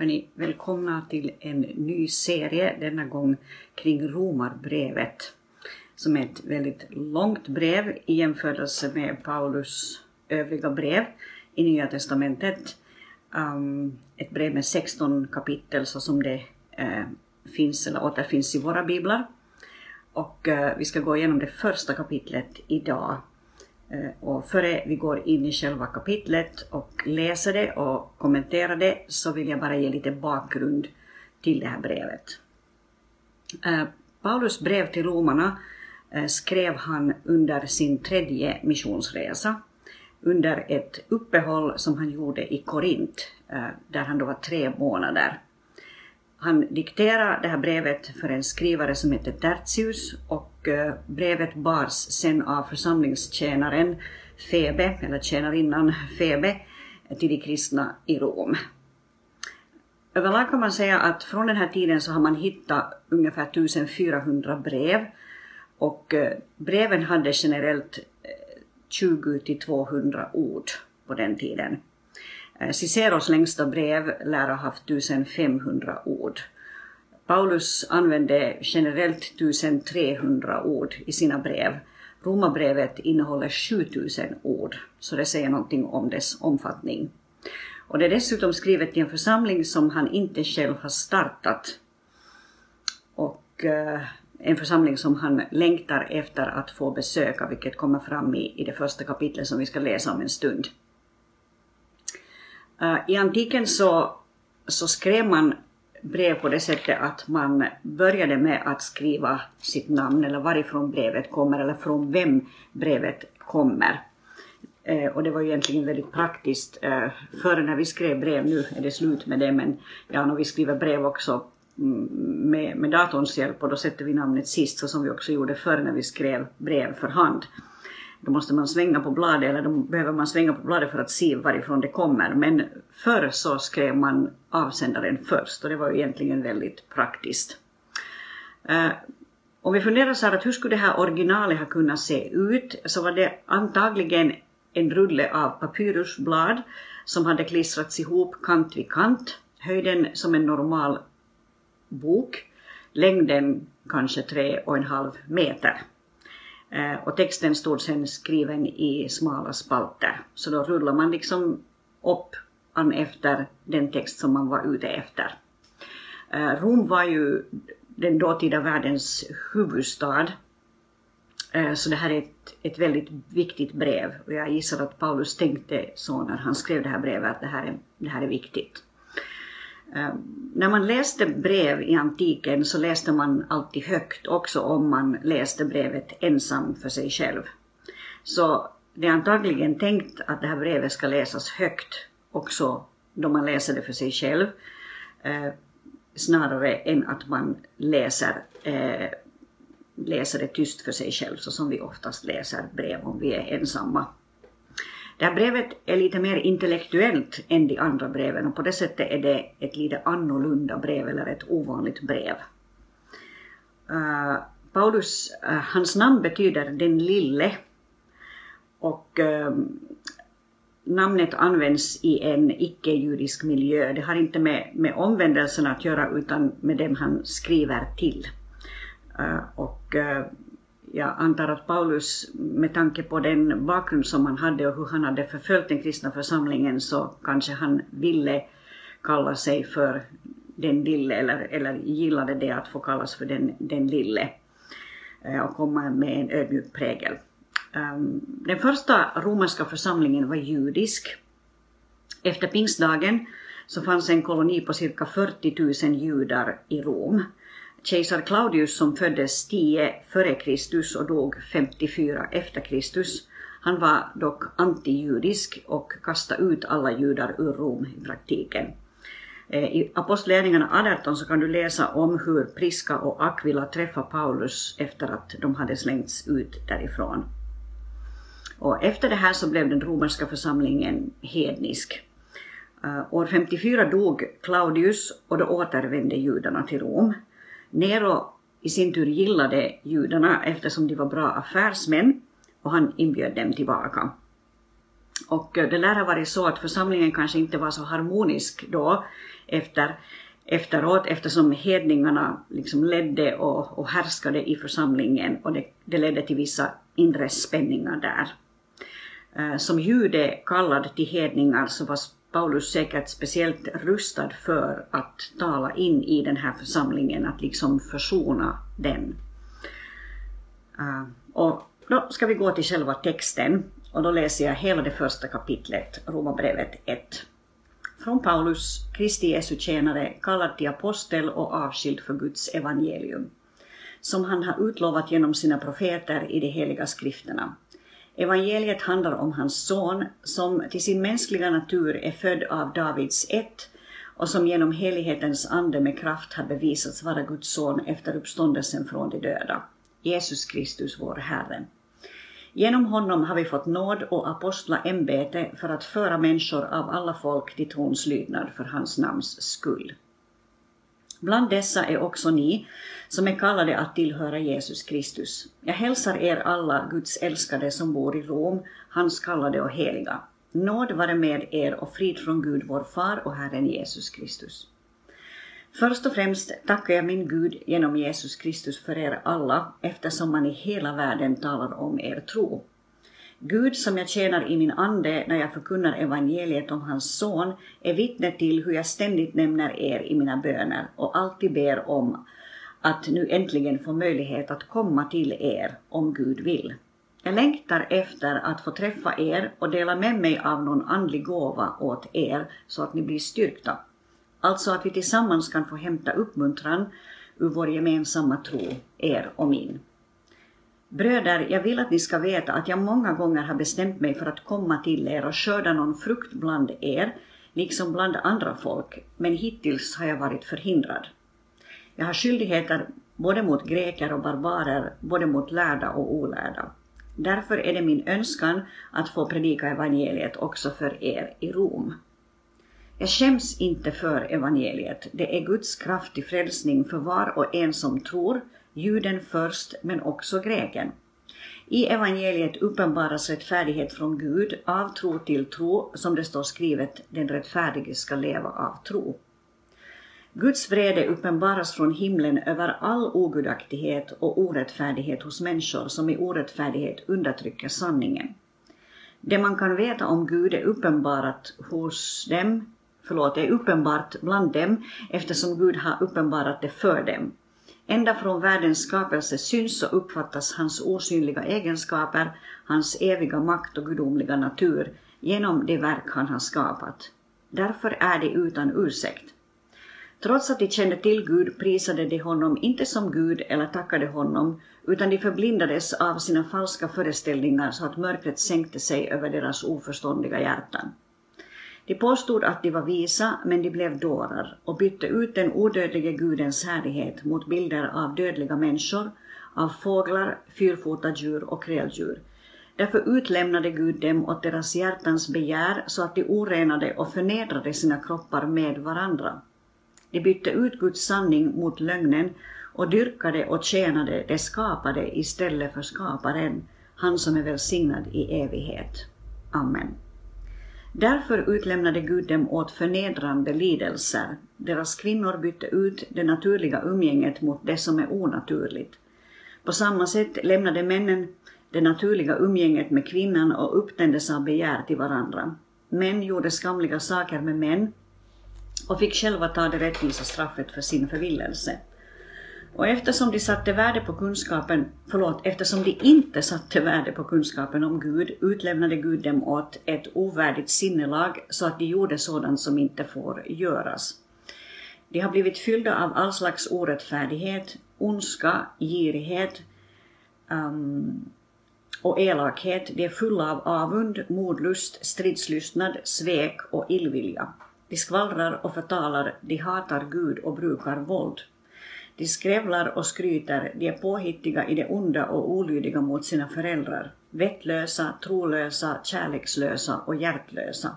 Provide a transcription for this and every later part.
Hörni, välkomna till en ny serie, denna gång kring Romarbrevet, som är ett väldigt långt brev i jämförelse med Paulus övriga brev i Nya Testamentet. Um, ett brev med 16 kapitel så som det uh, finns eller återfinns i våra biblar. Och uh, vi ska gå igenom det första kapitlet idag Eh, och före vi går in i själva kapitlet och läser det och kommenterar det så vill jag bara ge lite bakgrund till det här brevet. Eh, Paulus brev till romarna eh, skrev han under sin tredje missionsresa under ett uppehåll som han gjorde i Korint där han då var tre månader. Han dikterade det här brevet för en skrivare som heter Tertius och och eh, brevet bars sen av församlingstjänaren Febe, eller tjänarinnan Febe, till de kristna i Rom. Överlag kan man säga att från den här tiden så har man hittat ungefär 1400 brev och eh, breven hade generellt 20 till 200 ord på den tiden. Eh, Ciceros längsta brev lär ha haft 1500 ord. Paulus använde generellt 1300 ord i sina brev. Romarbrevet innehåller 7000 ord, så det säger någonting om dess omfattning. Och det är dessutom skrivet i en församling som han inte själv har startat. Och eh, en församling som han längtar efter att få besöka, vilket kommer fram i, i det första kapitlet som vi ska läsa om en stund. Eh, I antiken så, så skrev man brev på det sättet att man började med att skriva sitt namn eller varifrån brevet kommer eller från vem brevet kommer. Eh, och det var ju egentligen väldigt praktiskt. Eh, före när vi skrev brev, nu är det slut med det, men ja, när vi skriver brev också mm, med, med datorns hjälp och då sätter vi namnet sist, så som vi också gjorde förr när vi skrev brev för hand då måste man svänga på bladet eller då behöver man svänga på bladet för att se varifrån det kommer. Men förr så skrev man avsändaren först och det var ju egentligen väldigt praktiskt. Eh, om vi funderar så här att hur skulle det här originalet ha kunnat se ut så var det antagligen en rulle av papyrusblad som hade klistrats ihop kant vid kant, höjden som en normal bok, längden kanske tre och en halv meter. Eh, och texten stod sen skriven i smala spalter. Så då rullar man liksom upp an efter den text som man var ute efter. Eh, Rom var ju den dåtida världens huvudstad. Eh, så det här är ett, ett väldigt viktigt brev och jag gissar att Paulus tänkte så när han skrev det här brevet att det här är, det här är viktigt. Eh, när man läste brev i antiken så läste man alltid högt också om man läste brevet ensam för sig själv. Så det är antagligen tänkt att det här brevet ska läsas högt också då man läser det för sig själv. Eh, snarare än att man läser, eh, läser det tyst för sig själv så som vi oftast läser brev om vi är ensamma. Det här brevet är lite mer intellektuellt än de andra breven och på det sättet är det ett lite annorlunda brev eller ett ovanligt brev. Uh, Paulus, uh, hans namn betyder den lille och uh, namnet används i en icke-judisk miljö. Det har inte med, med omvändelsen att göra utan med dem han skriver till. och jag antar att Paulus, med tanke på den bakgrund som han hade och hur han hade förföljt den kristna församlingen, så kanske han ville kalla sig för den lille, eller, eller gillade det att få kallas för den, den lille, eh, och komma med en ödmjuk prägel. Ehm, den första romerska församlingen var judisk. Efter pingstdagen så fanns en koloni på cirka 40 000 judar i Rom. Kejsar Claudius som föddes 10 före Kristus och dog 54 efter Kristus, han var dock antijudisk och kastade ut alla judar ur Rom i praktiken. Eh, I Apostlagärningarna 18 så kan du läsa om hur Priska och Aquila träffade Paulus efter att de hade slängts ut därifrån. Och efter det här så blev den romerska församlingen hednisk. Eh, år 54 dog Claudius och då återvände judarna till Rom. Nero i sin tur gillade judarna eftersom de var bra affärsmän och han inbjöd dem tillbaka. Och eh, det lär ha varit så att församlingen kanske inte var så harmonisk då efter, efteråt eftersom hedningarna liksom ledde och, och härskade i församlingen och det, det ledde till vissa inre spänningar där. Eh, som jude kallad till hedningar så var Paulus säkert speciellt rustad för att tala in i den här församlingen, att liksom försona den. Uh, och då ska vi gå till själva texten och då läser jag hela det första kapitlet, Romarbrevet 1. Från Paulus, Kristi Jesu tjänare, kallad till apostel och avskild för Guds evangelium, som han har utlovat genom sina profeter i de heliga skrifterna Evangeliet handlar om hans son som till sin mänskliga natur är född av Davids ett och som genom helighetens ande med kraft har bevisats vara Guds son efter uppståndelsen från de döda. Jesus Kristus, vår Herre. Genom honom har vi fått nåd och apostlaämbete för att föra människor av alla folk till trons lydnad för hans namns skull. Bland dessa är också ni, som är kallade att tillhöra Jesus Kristus. Jag hälsar er alla, Guds älskade som bor i Rom, hans kallade och heliga. Nåd vare med er och frid från Gud, vår far och Herren Jesus Kristus. Först och främst tackar jag min Gud genom Jesus Kristus för er alla, eftersom man i hela världen talar om er tro. Gud som jag tjänar i min ande när jag förkunnar evangeliet om hans son är vittne till hur jag ständigt nämner er i mina böner och alltid ber om att nu äntligen få möjlighet att komma till er om Gud vill. Jag längtar efter att få träffa er och dela med mig av någon andlig gåva åt er så att ni blir styrkta. Alltså att vi tillsammans kan få hämta uppmuntran ur vår gemensamma tro, er och min. Bröder, jag vill att ni ska veta att jag många gånger har bestämt mig för att komma till er och skörda någon frukt bland er, liksom bland andra folk, men hittills har jag varit förhindrad. Jag har skyldigheter både mot greker och barbarer, både mot lärda och olärda. Därför är det min önskan att få predika evangeliet också för er i Rom. Jag skäms inte för evangeliet, det är Guds kraft till frälsning för var och en som tror, juden först men också greken. I evangeliet uppenbaras rättfärdighet från Gud av tro till tro, som det står skrivet, den rättfärdige ska leva av tro. Guds vrede uppenbaras från himlen över all ogudaktighet och orättfärdighet hos människor som i orättfärdighet undertrycker sanningen. Det man kan veta om Gud är uppenbarat hos dem, förlåt, är uppenbart bland dem eftersom Gud har uppenbarat det för dem. Ända från världens skapelse syns och uppfattas hans osynliga egenskaper, hans eviga makt och gudomliga natur genom det verk han har skapat. Därför är det utan ursäkt. Trots att de kände till Gud prisade de honom inte som Gud eller tackade honom, utan de förblindades av sina falska föreställningar så att mörkret sänkte sig över deras oförståndiga hjärtan. De påstod att de var visa, men de blev dårar och bytte ut den odödlige Gudens härlighet mot bilder av dödliga människor, av fåglar, fyrfotad djur och kräldjur. Därför utlämnade Gud dem åt deras hjärtans begär så att de orenade och förnedrade sina kroppar med varandra. De bytte ut Guds sanning mot lögnen och dyrkade och tjänade det skapade istället för skaparen, han som är välsignad i evighet. Amen. Därför utlämnade Gud dem åt förnedrande lidelser. Deras kvinnor bytte ut det naturliga umgänget mot det som är onaturligt. På samma sätt lämnade männen det naturliga umgänget med kvinnan och upptändes av begär till varandra. Män gjorde skamliga saker med män och fick själva ta det rättvisa straffet för sin förvillelse. Och eftersom de satte värde på kunskapen, förlåt, eftersom de inte satte värde på kunskapen om Gud utlämnade Gud dem åt ett ovärdigt sinnelag så att de gjorde sådant som inte får göras. De har blivit fyllda av all slags orättfärdighet, ondska, girighet um, och elakhet. De är fulla av avund, modlust, stridslystnad, svek och illvilja. De skvallrar och förtalar, de hatar Gud och brukar våld. De skrävlar och skryter, de är påhittiga i det onda och olydiga mot sina föräldrar, vettlösa, trolösa, kärlekslösa och hjärtlösa.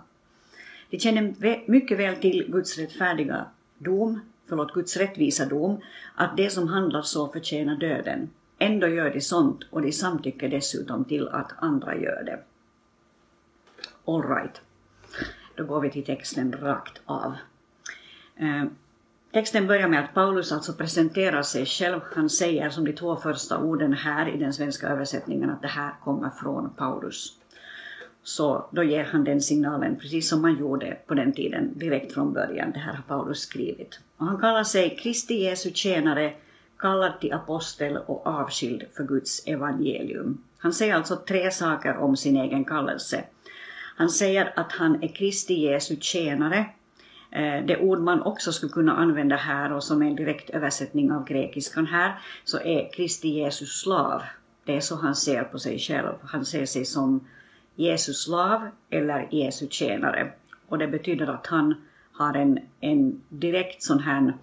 De känner mycket väl till Guds rättfärdiga dom, förlåt, Guds rättvisa dom, att de som handlar så förtjänar döden. Ändå gör de sånt och de samtycker dessutom till att andra gör det. All right. Då går vi till texten rakt av. Eh, Texten börjar med att Paulus alltså presenterar sig själv. Han säger som de två första orden här i den svenska översättningen att det här kommer från Paulus. Så då ger han den signalen, precis som man gjorde på den tiden, direkt från början. Det här har Paulus skrivit. Och han kallar sig Kristi Jesu tjänare, kallad till apostel och avskild för Guds evangelium. Han säger alltså tre saker om sin egen kallelse. Han säger att han är Kristi Jesu tjänare. Eh, det ord man också skulle kunna använda här och som är en direkt översättning av grekiskan här, så är Kristi Jesus slav. Det är så han ser på sig själv. Han ser sig som Jesus slav eller Jesu tjänare. Och det betyder att han har en, en direkt sån här,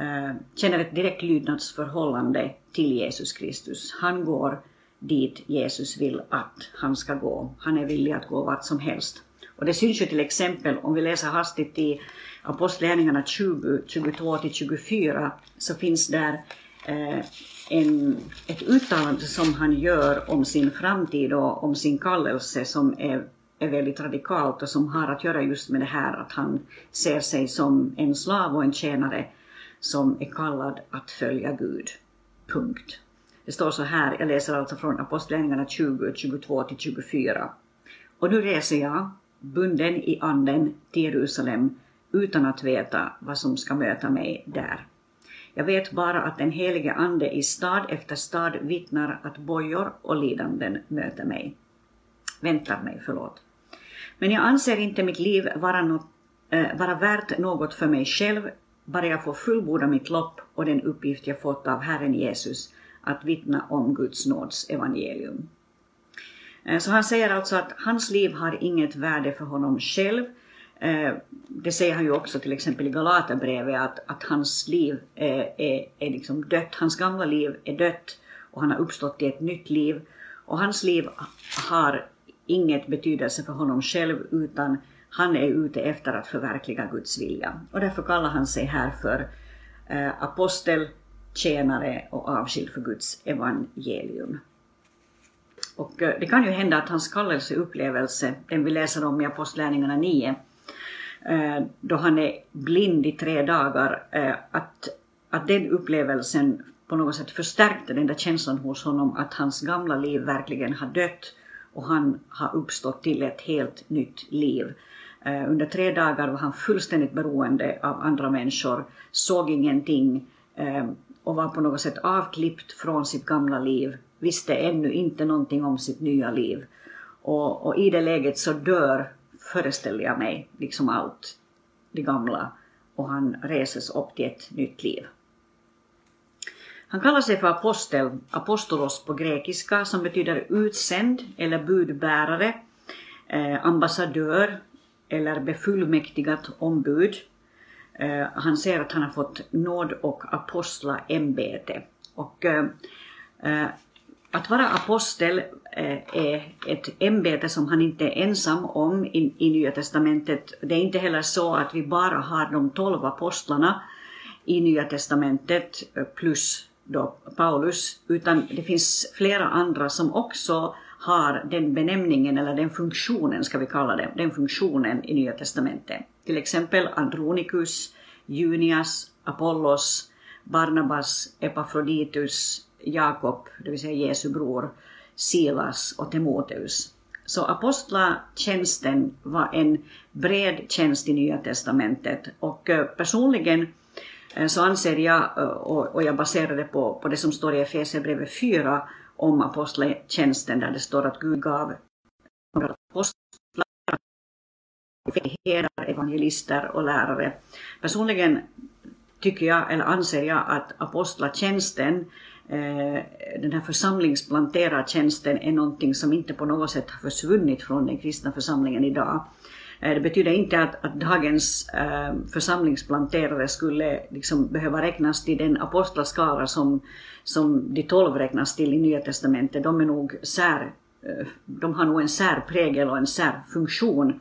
uh, känner ett direkt lydnadsförhållande till Jesus Kristus. Han går dit Jesus vill att han ska gå. Han är villig att gå vart som helst. Och det syns ju till exempel om vi läser hastigt i Apostlagärningarna 20, 22-24 så finns där eh, en, ett uttalande som han gör om sin framtid och om sin kallelse som är, är väldigt radikalt och som har att göra just med det här att han ser sig som en slav och en tjänare som är kallad att följa Gud. Punkt. Det står så här, jag läser alltså från Apostlagärningarna 20, 22 24. Och nu reser jag, bunden i anden, till Jerusalem utan att veta vad som ska möta mig där. Jag vet bara att den helige Ande i stad efter stad vittnar att bojor och lidanden möter mig. Väntar mig, förlåt. Men jag anser inte mitt liv vara, något, äh, vara värt något för mig själv, bara jag får fullborda mitt lopp och den uppgift jag fått av Herren Jesus att vittna om Guds nåds evangelium. Eh, så han säger alltså att hans liv har inget värde för honom själv, eh, det säger han ju också till exempel i Galaterbrevet att, att hans liv är, är, är liksom dött, hans gamla liv är dött och han har uppstått i ett nytt liv. Och hans liv har inget betydelse för honom själv utan han är ute efter att förverkliga Guds vilja. Och därför kallar han sig här för apostel, tjänare och avskild för Guds evangelium. Och eh, det kan ju hända att hans kallelseupplevelse, den vi läser om i Apostlärningarna 9, eh, då han är blind i tre dagar, eh, att, att den upplevelsen på något sätt förstärkte den där känslan hos honom att hans gamla liv verkligen har dött och han har uppstått till ett helt nytt liv. Under tre dagar var han fullständigt beroende av andra människor, såg ingenting och var på något sätt avklippt från sitt gamla liv, visste ännu inte någonting om sitt nya liv. Och, och i det läget så dör föreställer jag mig liksom allt det gamla och han reses upp till ett nytt liv. Han kallar sig för apostel, apostolos på grekiska, som betyder utsänd eller budbärare, eh, ambassadör eller befullmäktigat ombud. Eh, han säger att han har fått nåd och apostlaämbete. Och, eh, eh att vara apostel eh, är ett ämbete som han inte är ensam om i, i Nya Testamentet. Det är inte heller så att vi bara har de tolv apostlarna i Nya Testamentet eh, plus då Paulus, utan det finns flera andra som också har den benämningen, eller den funktionen ska vi kalla det, den funktionen i Nya Testamentet. Till exempel Andronikus, Junias, Apollos, Barnabas, Epafroditus, Jakob, det vill säga Jesu bror, Silas och Timoteus. Så apostlatjänsten var en bred tjänst i Nya Testamentet och eh, personligen eh, så anser jag, eh, och jag baserar det på, på det som står i Efesierbrevet 4 om apostlatjänsten där det står att Gud gav apostlar, evangelister och lärare. Personligen tycker jag, eller anser jag att apostlatjänsten Eh, Eh, den här församlingsplanterartjänsten är någonting som inte på något sätt har försvunnit från den kristna församlingen idag. Eh, det betyder inte att, att dagens äh, församlingsplanterare skulle liksom behöva räknas till den apostlaskara som, som de tolv räknas till i Nya Testamentet. De är nog sär, de har nog en särprägel och en särfunktion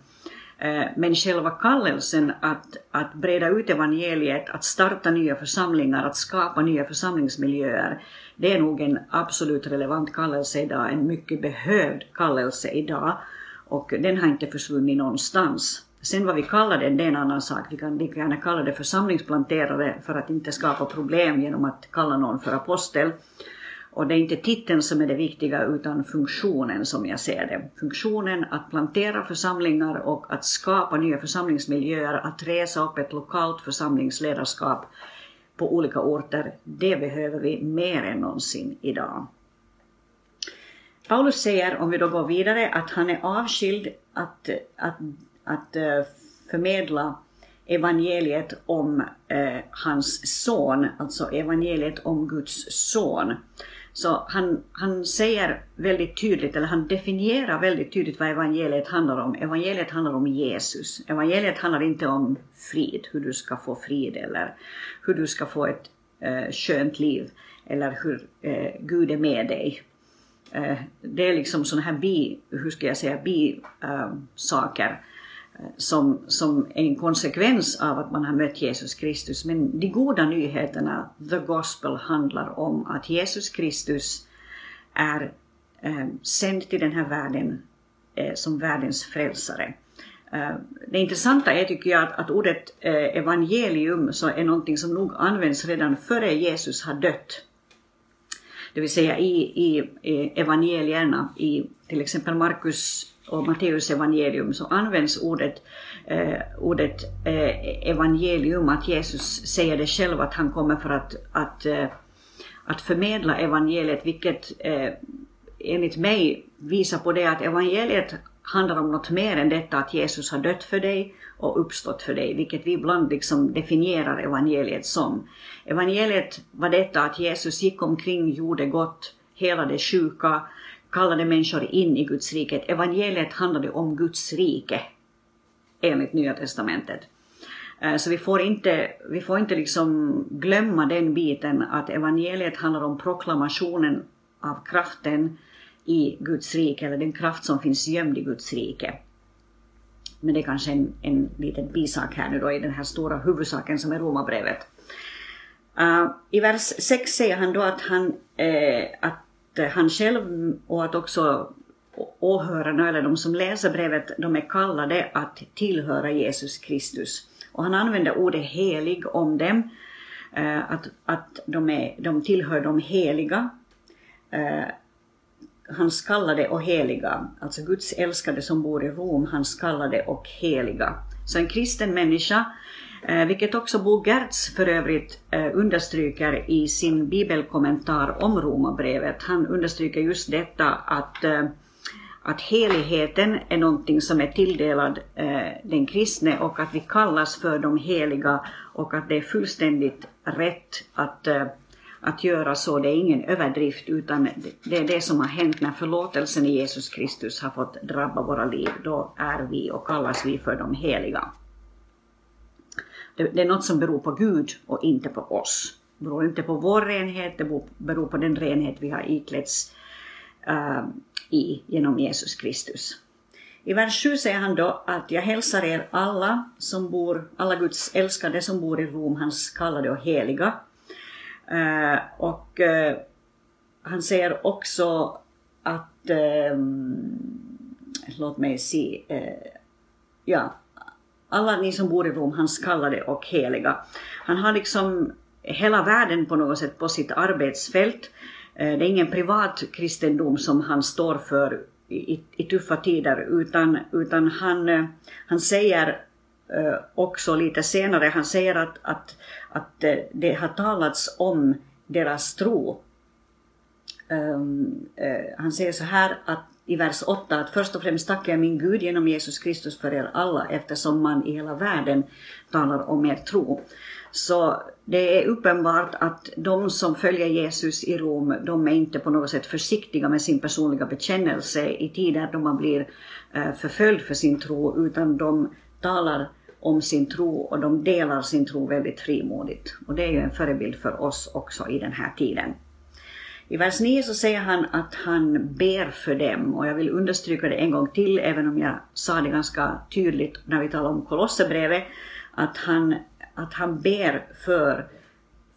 Eh, men själva kallelsen att, att breda ut evangeliet, att starta nya församlingar, att skapa nya församlingsmiljöer, det är nog en absolut relevant kallelse idag, en mycket behövd kallelse idag. Och den har inte försvunnit någonstans. Sen vad vi kallar den, det är en annan sak. Vi kan lika gärna kalla det församlingsplanterare för att inte skapa problem genom att kalla någon för apostel. Och det är inte titeln som är det viktiga utan funktionen som jag ser det. Funktionen att plantera församlingar och att skapa nya församlingsmiljöer, att resa upp ett lokalt församlingsledarskap på olika orter, det behöver vi mer än någonsin idag. Paulus säger, om vi då går vidare, att han är avskild att, att, att eh, förmedla evangeliet om eh, hans son, alltså evangeliet om Guds son. Så han, han säger väldigt tydligt, eller han definierar väldigt tydligt vad evangeliet handlar om. Evangeliet handlar om Jesus. Evangeliet handlar inte om frid, hur du ska få frid eller hur du ska få ett eh, skönt liv eller hur eh, Gud är med dig. Eh, det är liksom sådana här bi, hur ska jag säga, bi-saker. Eh, som, som en konsekvens av att man har mött Jesus Kristus. Men de goda nyheterna, the gospel, handlar om att Jesus Kristus är eh, sänd till den här världen eh, som världens frälsare. Eh, det intressanta är tycker jag att, att ordet eh, evangelium så är någonting som nog används redan före Jesus har dött. Det vill säga i, i, i evangelierna, i till exempel Markus och Matteus evangelium så används ordet, eh, ordet eh, evangelium, att Jesus säger det själv att han kommer för att, att, eh, att förmedla evangeliet, vilket eh, enligt mig visar på det att evangeliet handlar om något mer än detta att Jesus har dött för dig och uppstått för dig, vilket vi ibland liksom definierar evangeliet som. Evangeliet var detta att Jesus gick omkring, gjorde gott, helade sjuka, kallade människor in i Guds rike. Evangeliet handlade om Guds rike, enligt Nya Testamentet. Eh, så vi får inte, vi får inte liksom glömma den biten att evangeliet handlar om proklamationen av kraften i Guds rike, eller den kraft som finns gömd i Guds rike. Men det är kanske en, en liten bisak här nu då i den här stora huvudsaken som är Romarbrevet. Uh, I vers 6 säger han då att, han, eh, att han själv och att också åhörarna eller de som läser brevet, de är kallade att tillhöra Jesus Kristus. Och han använder ordet helig om dem, eh, att, att de, är, de tillhör de heliga. Eh, hans kallade och heliga, alltså Guds älskade som bor i Rom, hans kallade och heliga. Så en kristen människa eh, vilket också Bo Gertz för övrigt eh, understryker i sin bibelkommentar om Romarbrevet. Han understryker just detta att, eh, att heligheten är någonting som är tilldelad den kristne och att vi kallas för de heliga och att det är fullständigt rätt att att göra så, det är ingen överdrift utan det är det som har hänt när förlåtelsen i Jesus Kristus har fått drabba våra liv. Då är vi och kallas vi för de heliga. Det, är något som beror på Gud och inte på oss. Det beror inte på vår renhet, det beror på den renhet vi har iklätts uh, i genom Jesus Kristus. I vers 7 säger han då att jag hälsar er alla som bor, alla Guds älskade som bor i Rom, hans kallade och heliga. Eh, och eh, han säger också att, eh, låt mig se, eh, ja, alla ni som bor i Rom, hans kallade och heliga. Han har liksom hela världen på något sätt på sitt arbetsfält. Eh, det är ingen privat kristendom som han står för i, i tuffa tider, utan, utan han, eh, han säger eh, också lite senare, han säger att, att, att det har talats om deras tro. Um, uh, han säger så här att i vers 8 att först och främst tackar jag min Gud genom Jesus Kristus för er alla eftersom man i hela världen talar om er tro. Så det är uppenbart att de som följer Jesus i Rom, de är inte på något sätt försiktiga med sin personliga bekännelse i tider då man blir eh, förföljd för sin tro, utan de talar om sin tro och de delar sin tro väldigt frimodigt. Och det är ju en förebild för oss också i den här tiden. I vers 9 så säger han att han ber för dem och jag vill understryka det en gång till även om jag sa det ganska tydligt när vi talade om Kolosserbrevet att han, att han ber för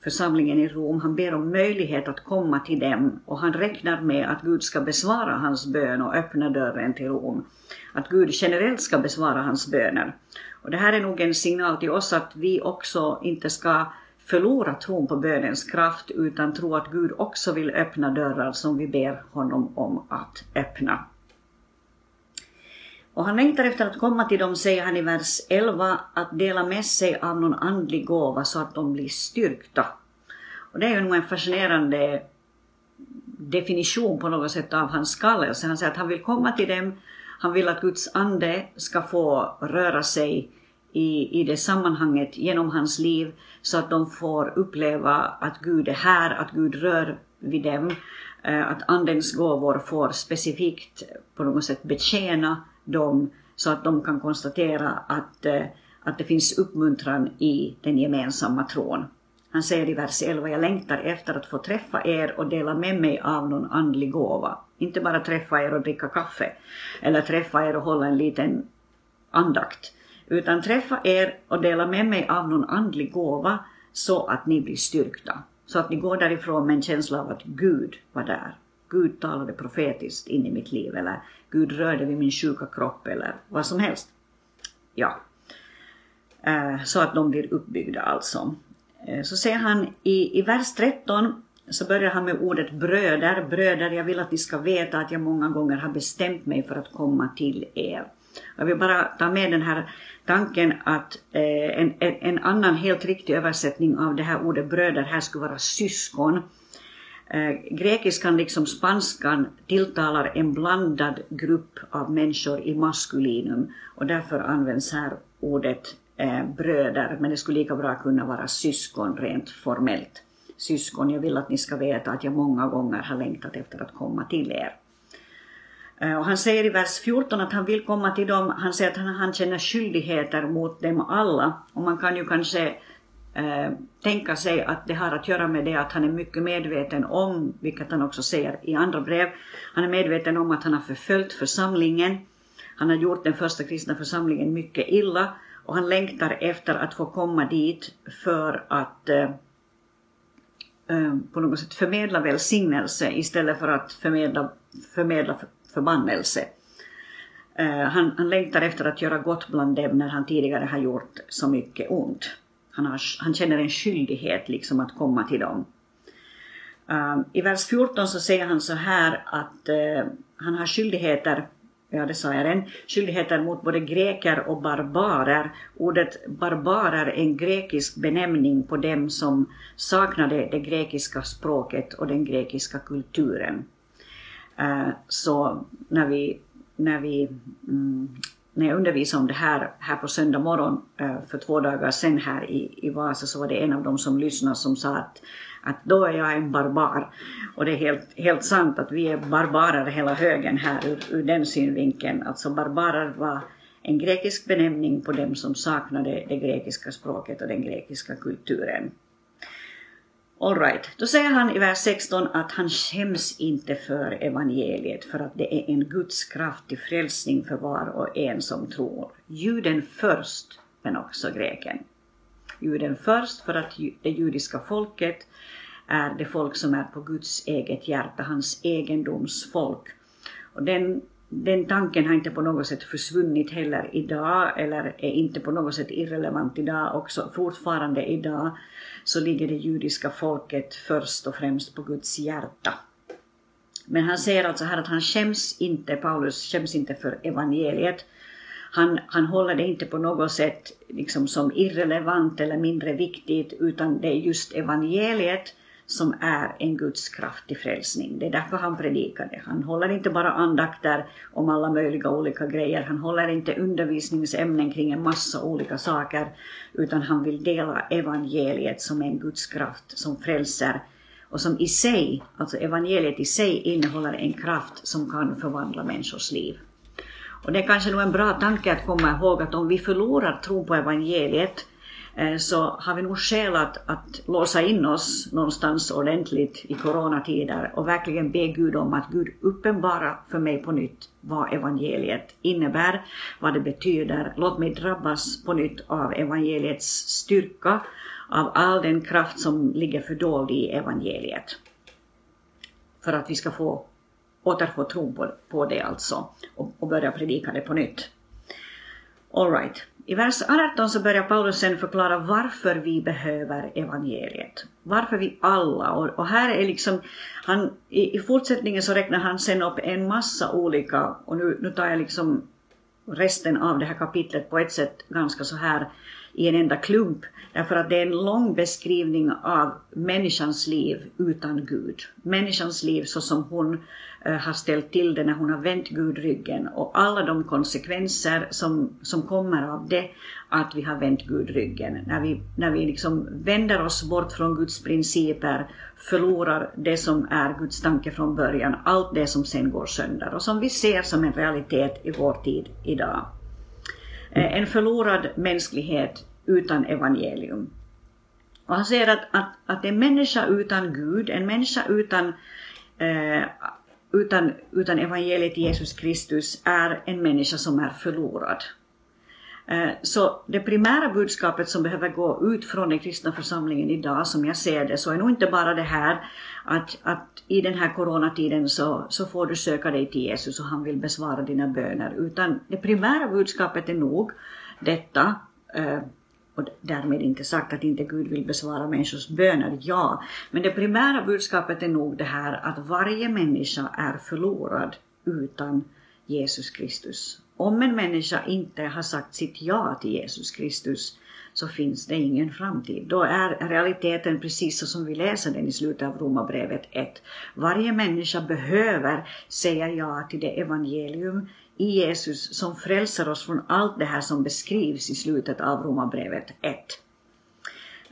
församlingen i Rom. Han ber om möjlighet att komma till dem och han räknar med att Gud ska besvara hans bön och öppna dörren till Rom. Att Gud generellt ska besvara hans böner. Och det här är nog en signal till oss att vi också inte ska förlora tron på bönens kraft utan tro att Gud också vill öppna dörrar som vi ber honom om att öppna. Och han längtar efter att komma till dem, säger han i vers 11, att dela med sig av någon andlig gåva så att de blir styrkta. Och det är ju nog en fascinerande definition på något sätt av hans kallelse. Han säger att han vill komma till dem, han vill att Guds ande ska få röra sig i, i det sammanhanget genom hans liv så att de får uppleva att Gud är här, att Gud rör vid dem, eh, att andens gåvor får specifikt på något sätt betjäna dem så att de kan konstatera att, eh, att det finns uppmuntran i den gemensamma tron. Han säger i vers 11, jag längtar efter att få träffa er och dela med mig av någon andlig gåva. Inte bara träffa er och dricka kaffe, eller träffa er och hålla en liten andakt, utan träffa er och dela med mig av någon andlig gåva så att ni blir styrkta. Så att ni går därifrån med en känsla av att Gud var där. Gud talade profetiskt in i mitt liv eller Gud rörde vid min sjuka kropp eller vad som helst. Ja. Eh, så att de blir uppbyggda alltså. Eh, så ser han i, i vers 13 så börjar han med ordet bröder. Bröder, jag vill att ni ska veta att jag många gånger har bestämt mig för att komma till er. Jag vill bara ta med den här tanken att eh, en, en, en, annan helt riktig översättning av det här ordet bröder här skulle vara syskon. Eh, grekiskan liksom spanskan tilltalar en blandad grupp av människor i maskulinum och därför används här ordet eh, bröder, men det skulle lika bra kunna vara syskon rent formellt. Syskon, jag vill att ni ska veta att jag många gånger har längtat efter att komma till er. Eh, och han säger i vers 14 att han vill komma till dem, han säger att han, han känner skyldigheter mot dem alla. Och man kan ju kanske eh, tänka sig att det har att göra med det att han är mycket medveten om, vilket han också säger i andra brev, han är medveten om att han har förföljt församlingen, han har gjort den första kristna församlingen mycket illa och han längtar efter att få komma dit för att eh, eh på något sätt förmedla välsignelse istället för att förmedla, förmedla förbannelse. Eh, han, han längtar efter att göra gott bland dem när han tidigare har gjort så mycket ont. Han, har, han känner en skyldighet liksom att komma till dem. Uh, I vers 14 så säger han så här att uh, han har skyldigheter, ja det sa jag redan, skyldigheter mot både greker och barbarer. Ordet barbarer är en grekisk benämning på dem som saknade det grekiska språket och den grekiska kulturen. Uh, så när vi, när vi mm, när jag undervisade om det här, här på söndag morgon eh, för två dagar sedan här i, i Vasa så var det en av dem som lyssnade som sa att, att då är jag en barbar. Och det är helt, helt sant att vi är barbarer hela högen här ur, ur den synvinkeln. Alltså barbarer var en grekisk benämning på dem som saknade det grekiska språket och den grekiska kulturen. Alright, då säger han i vers 16 att han skäms inte för evangeliet för att det är en Guds kraft till frälsning för var och en som tror. Juden först, men också greken. Juden först för att det judiska folket är det folk som är på Guds eget hjärta, hans egendomsfolk. Och den den tanken har inte på något sätt försvunnit heller idag eller är inte på något sätt irrelevant idag också. Fortfarande idag så ligger det judiska folket först och främst på Guds hjärta. Men han säger alltså här att han skäms inte, Paulus skäms inte för evangeliet. Han, han håller det inte på något sätt liksom som irrelevant eller mindre viktigt utan det är just evangeliet som är en Guds kraft till frälsning. Det är därför han predikade. Han håller inte bara andakter om alla möjliga olika grejer, han håller inte undervisningsämnen kring en massa olika saker, utan han vill dela evangeliet som en Guds kraft som frälser och som i sig, alltså evangeliet i sig innehåller en kraft som kan förvandla människors liv. Och det är kanske nog en bra tanke att komma ihåg att om vi förlorar tron på evangeliet Eh, så har vi nog skäl att, att låsa in oss någonstans ordentligt i coronatider och verkligen be Gud om att Gud uppenbara för mig på nytt vad evangeliet innebär, vad det betyder. Låt mig drabbas på nytt av evangeliets styrka av all den kraft som ligger fördold i evangeliet. För att vi ska få återfå tron på, på det alltså och, och börja predika det på nytt. All right. I vers 18 så börjar Paulus sen förklara varför vi behöver evangeliet. Varför vi alla, och, och här är liksom, han, i, i, fortsättningen så räknar han sen upp en massa olika, och nu, nu tar jag liksom resten av det här kapitlet på ett sätt ganska så här i en enda klump, därför att det är en lång beskrivning av människans liv utan Gud. Människans liv så som hon eh, har ställt till det när hon har vänt Gud ryggen och alla de konsekvenser som, som kommer av det att vi har vänt Gud ryggen. När vi, när vi liksom vänder oss bort från Guds principer, förlorar det som är Guds tanke från början, allt det som sen går sönder och som vi ser som en realitet i vår tid idag. Eh, en förlorad mänsklighet utan evangelium. Och han säger att, att, att en människa utan Gud, en människa utan eh, utan, utan evangeliet Jesus Kristus är en människa som är förlorad. Eh, så det primära budskapet som behöver gå ut från den kristna församlingen idag, som jag ser det, så är nog inte bara det här att, att i den här coronatiden så, så får du söka dig till Jesus och han vill besvara dina böner, utan det primära budskapet är nog detta eh, och därmed inte sagt att inte Gud vill besvara människors böner, ja. Men det primära budskapet är nog det här att varje människa är förlorad utan Jesus Kristus. Om en människa inte har sagt sitt ja till Jesus Kristus så finns det ingen framtid. Då är realiteten precis så som vi läser den i slutet av Romarbrevet 1. Varje människa behöver säga ja till det evangelium i Jesus som frälser oss från allt det här som beskrivs i slutet av Romarbrevet 1.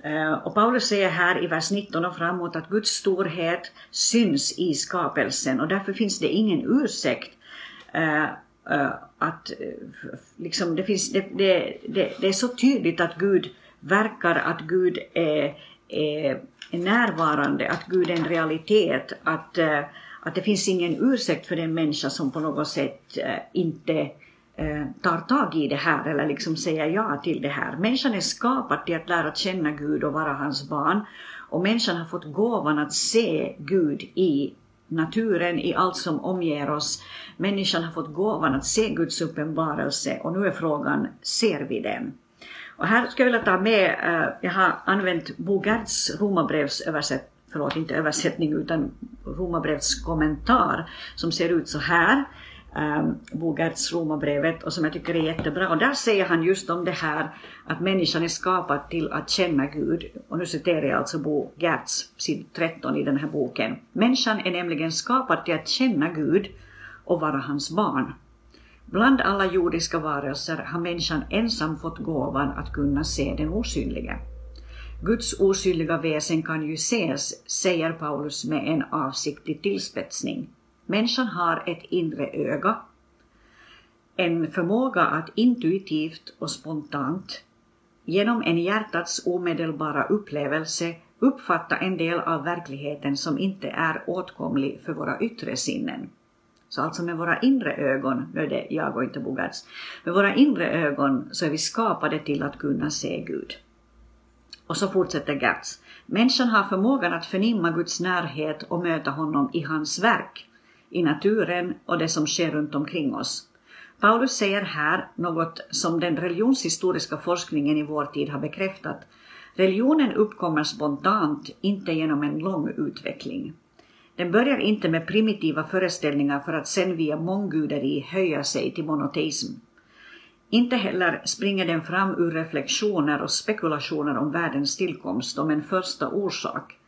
Eh, och Paulus säger här i vers 19 och framåt att Guds storhet syns i skapelsen och därför finns det ingen ursäkt eh, eh, att eh, liksom det, finns, det, det, det, det, är så tydligt att Gud verkar, att Gud är, är, är närvarande, att Gud är en realitet, att eh, att det finns ingen ursäkt för den människa som på något sätt eh, inte tar tag i det här eller liksom säger ja till det här. Människan är skapad till att lära känna Gud och vara hans barn. Och människan har fått gåvan att se Gud i naturen, i allt som omger oss. Människan har fått gåvan att se Guds uppenbarelse och nu är frågan, ser vi den? Och här skulle jag vilja ta med, eh, jag har använt Bo Gerts romabrevsöversättning förlåt inte översättning utan Romarbrevets kommentar som ser ut så här. Ehm, um, Bo Gertz Romarbrevet och som jag tycker är jättebra. Och där säger han just om det här att människan är skapad till att känna Gud. Och nu citerar jag alltså Bo Gertz, sid 13 i den här boken. Människan är nämligen skapad till att känna Gud och vara hans barn. Bland alla jordiska varelser har människan ensam fått gåvan att kunna se den osynliga. Guds osynliga väsen kan ju ses, säger Paulus med en avsiktlig tillspetsning. Människan har ett inre öga, en förmåga att intuitivt och spontant genom en hjärtats omedelbara upplevelse uppfatta en del av verkligheten som inte är åtkomlig för våra yttre sinnen. Så alltså med våra inre ögon, nu är det jag och inte Bogarts, med våra inre ögon så är vi skapade till att kunna se Gud. Och så fortsätter Gertz. Människan har förmågan att förnimma Guds närhet och möta honom i hans verk, i naturen och det som sker runt omkring oss. Paulus säger här något som den religionshistoriska forskningen i vår tid har bekräftat. Religionen uppkommer spontant, inte genom en lång utveckling. Den börjar inte med primitiva föreställningar för att sen via mångguderi höja sig till monoteism. Inte heller springer den fram ur reflektioner och spekulationer om världens tillkomst om en första orsak,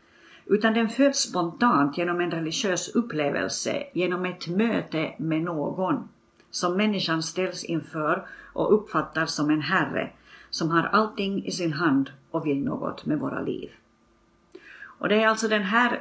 utan den föds spontant genom en religiös upplevelse, genom ett möte med någon som människan ställs inför och uppfattar som en herre som har allting i sin hand och vill något med våra liv. Och det är alltså den här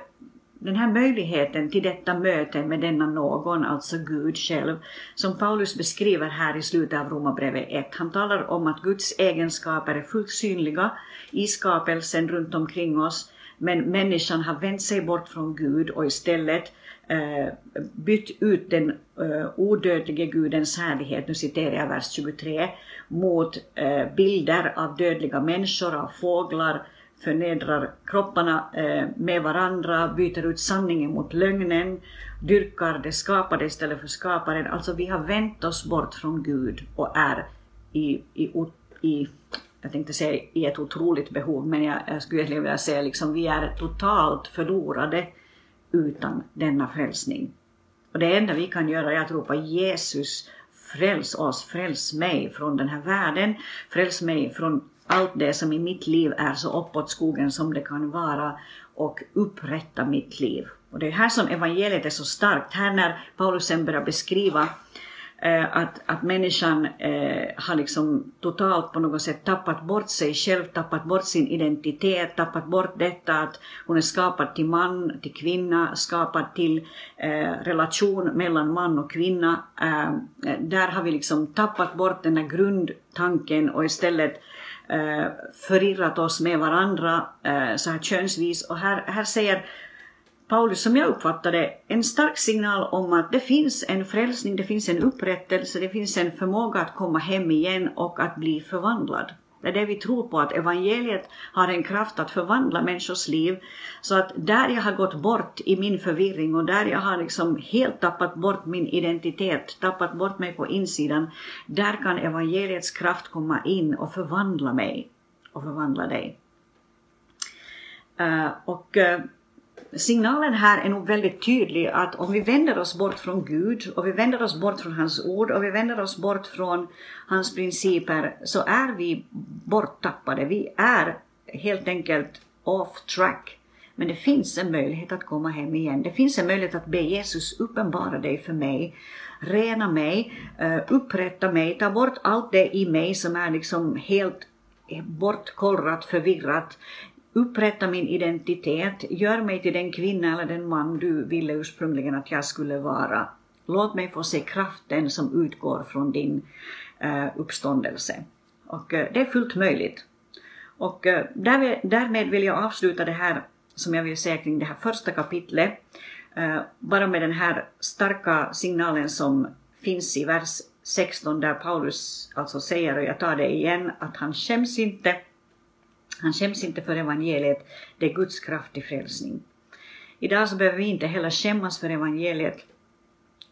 den här möjligheten till detta möte med denna någon, alltså Gud själv, som Paulus beskriver här i slutet av Romarbrevet 1. Han talar om att Guds egenskaper är fullt synliga i skapelsen runt omkring oss, men människan har vänt sig bort från Gud och istället eh, bytt ut den eh, odödlige Gudens härlighet, nu citerar jag vers 23, mot eh, bilder av dödliga människor, av fåglar, förnedrar kropparna eh, med varandra, byter ut sanningen mot lögnen, dyrkar det skapade istället för skaparen. Alltså vi har vänt oss bort från Gud och är i, i, i jag tänkte säga i ett otroligt behov, men jag, jag skulle vilja säga liksom vi är totalt förlorade utan denna frälsning. Och det enda vi kan göra är att ropa Jesus, fräls oss, fräls mig från den här världen, fräls mig från allt det som i mitt liv är så uppåt skogen som det kan vara och upprätta mitt liv. Och det är här som evangeliet är så starkt. Här när Paulus sen börjar beskriva eh, att, att människan eh, har liksom totalt på något sätt tappat bort sig själv, tappat bort sin identitet, tappat bort detta att hon är skapad till man, till kvinna, skapad till eh, relation mellan man och kvinna. Eh, eh där har vi liksom tappat bort den här grundtanken och istället eh, förirrat oss med varandra eh, så här könsvis. Och här, här säger Paulus, som jag uppfattade en stark signal om att det finns en frälsning, det finns en upprättelse, det finns en förmåga att komma hem igen och att bli förvandlad. Det är det vi tror på, att evangeliet har en kraft att förvandla människors liv. Så att där jag har gått bort i min förvirring och där jag har liksom helt tappat bort min identitet, tappat bort mig på insidan, där kan evangeliets kraft komma in och förvandla mig och förvandla dig. Uh, och uh, signalen här är nog väldigt tydlig att om vi vänder oss bort från Gud och vi vänder oss bort från hans ord och vi vänder oss bort från hans principer så är vi borttappade. Vi är helt enkelt off track. Men det finns en möjlighet att komma hem igen. Det finns en möjlighet att be Jesus uppenbara dig för mig, rena mig, eh, upprätta mig, ta bort allt det i mig som är liksom helt bortkollrat, förvirrat, upprätta min identitet, gör mig till den kvinna eller den man du ville ursprungligen att jag skulle vara. Låt mig få se kraften som utgår från din eh, uppståndelse. Och eh, det är fullt möjligt. Och eh, därmed, därmed vill jag avsluta det här som jag vill säga kring det här första kapitlet, eh, bara med den här starka signalen som finns i vers 16 där Paulus alltså säger, och jag tar det igen, att han skäms inte han skäms inte för evangeliet, det är Guds kraft till frälsning. Idag så behöver vi inte heller skämmas för evangeliet.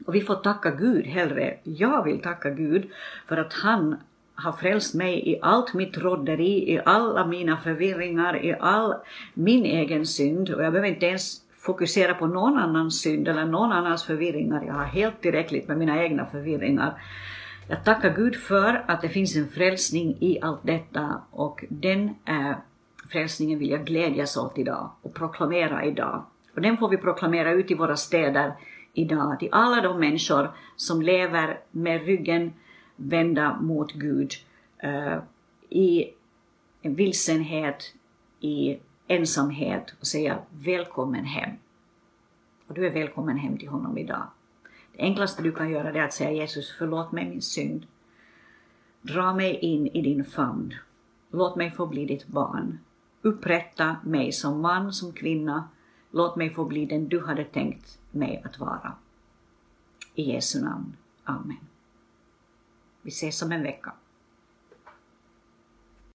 Och vi får tacka Gud hellre. Jag vill tacka Gud för att han har frälst mig i allt mitt rodderi, i alla mina förvirringar, i all min egen synd. Och jag behöver inte ens fokusera på någon annans synd eller någon annans förvirringar. Jag har helt tillräckligt med mina egna förvirringar. Jag tackar Gud för att det finns en frälsning i allt detta och den eh, frälsningen vill jag glädjas åt idag och proklamera idag. Och den får vi proklamera ut i våra städer idag till alla de människor som lever med ryggen vända mot Gud eh, i vilsenhet, i ensamhet och säga välkommen hem. Och du är välkommen hem till honom idag. Det enklaste du kan göra är att säga Jesus, förlåt mig min synd. Dra mig in i din famn. Låt mig få bli ditt barn. Upprätta mig som man, som kvinna. Låt mig få bli den du hade tänkt mig att vara. I Jesu namn. Amen. Vi ses om en vecka.